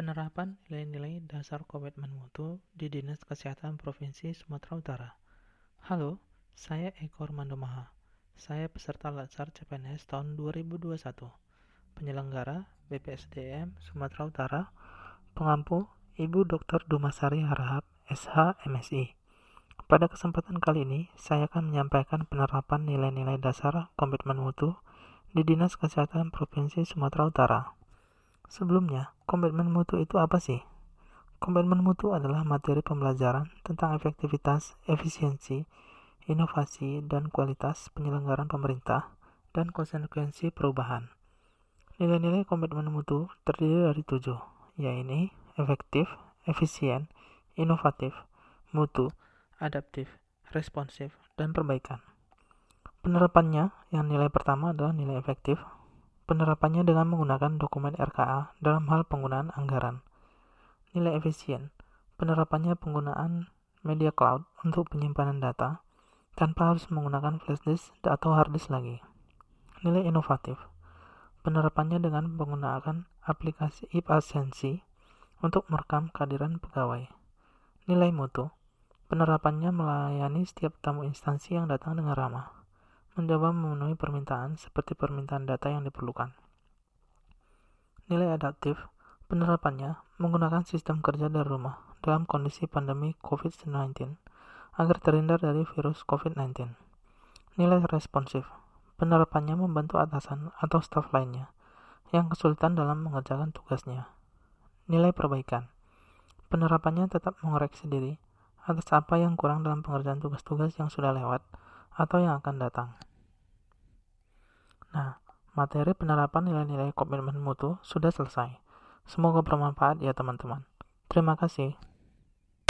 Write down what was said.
Penerapan nilai-nilai dasar komitmen mutu di Dinas Kesehatan Provinsi Sumatera Utara. Halo, saya Eko Armando Maha. Saya peserta Latsar CPNS tahun 2021. Penyelenggara BPSDM Sumatera Utara, pengampu Ibu Dr. Dumasari Harahap, SH MSI. Pada kesempatan kali ini, saya akan menyampaikan penerapan nilai-nilai dasar komitmen mutu di Dinas Kesehatan Provinsi Sumatera Utara. Sebelumnya, komitmen mutu itu apa sih? Komitmen mutu adalah materi pembelajaran tentang efektivitas, efisiensi, inovasi, dan kualitas penyelenggaraan pemerintah dan konsekuensi perubahan. Nilai-nilai komitmen mutu terdiri dari tujuh, yaitu efektif, efisien, inovatif, mutu, adaptif, responsif, dan perbaikan. Penerapannya, yang nilai pertama adalah nilai efektif, Penerapannya dengan menggunakan dokumen RKA dalam hal penggunaan anggaran. Nilai efisien. Penerapannya penggunaan media cloud untuk penyimpanan data tanpa harus menggunakan flash disk atau hard disk lagi. Nilai inovatif. Penerapannya dengan menggunakan aplikasi e-absensi untuk merekam kehadiran pegawai. Nilai mutu. Penerapannya melayani setiap tamu instansi yang datang dengan ramah mencoba memenuhi permintaan seperti permintaan data yang diperlukan. Nilai adaptif, penerapannya menggunakan sistem kerja dari rumah dalam kondisi pandemi COVID-19 agar terhindar dari virus COVID-19. Nilai responsif, penerapannya membantu atasan atau staf lainnya yang kesulitan dalam mengerjakan tugasnya. Nilai perbaikan, penerapannya tetap mengoreksi diri atas apa yang kurang dalam pengerjaan tugas-tugas yang sudah lewat atau yang akan datang. Nah, materi penerapan nilai-nilai komitmen mutu sudah selesai. Semoga bermanfaat ya teman-teman. Terima kasih.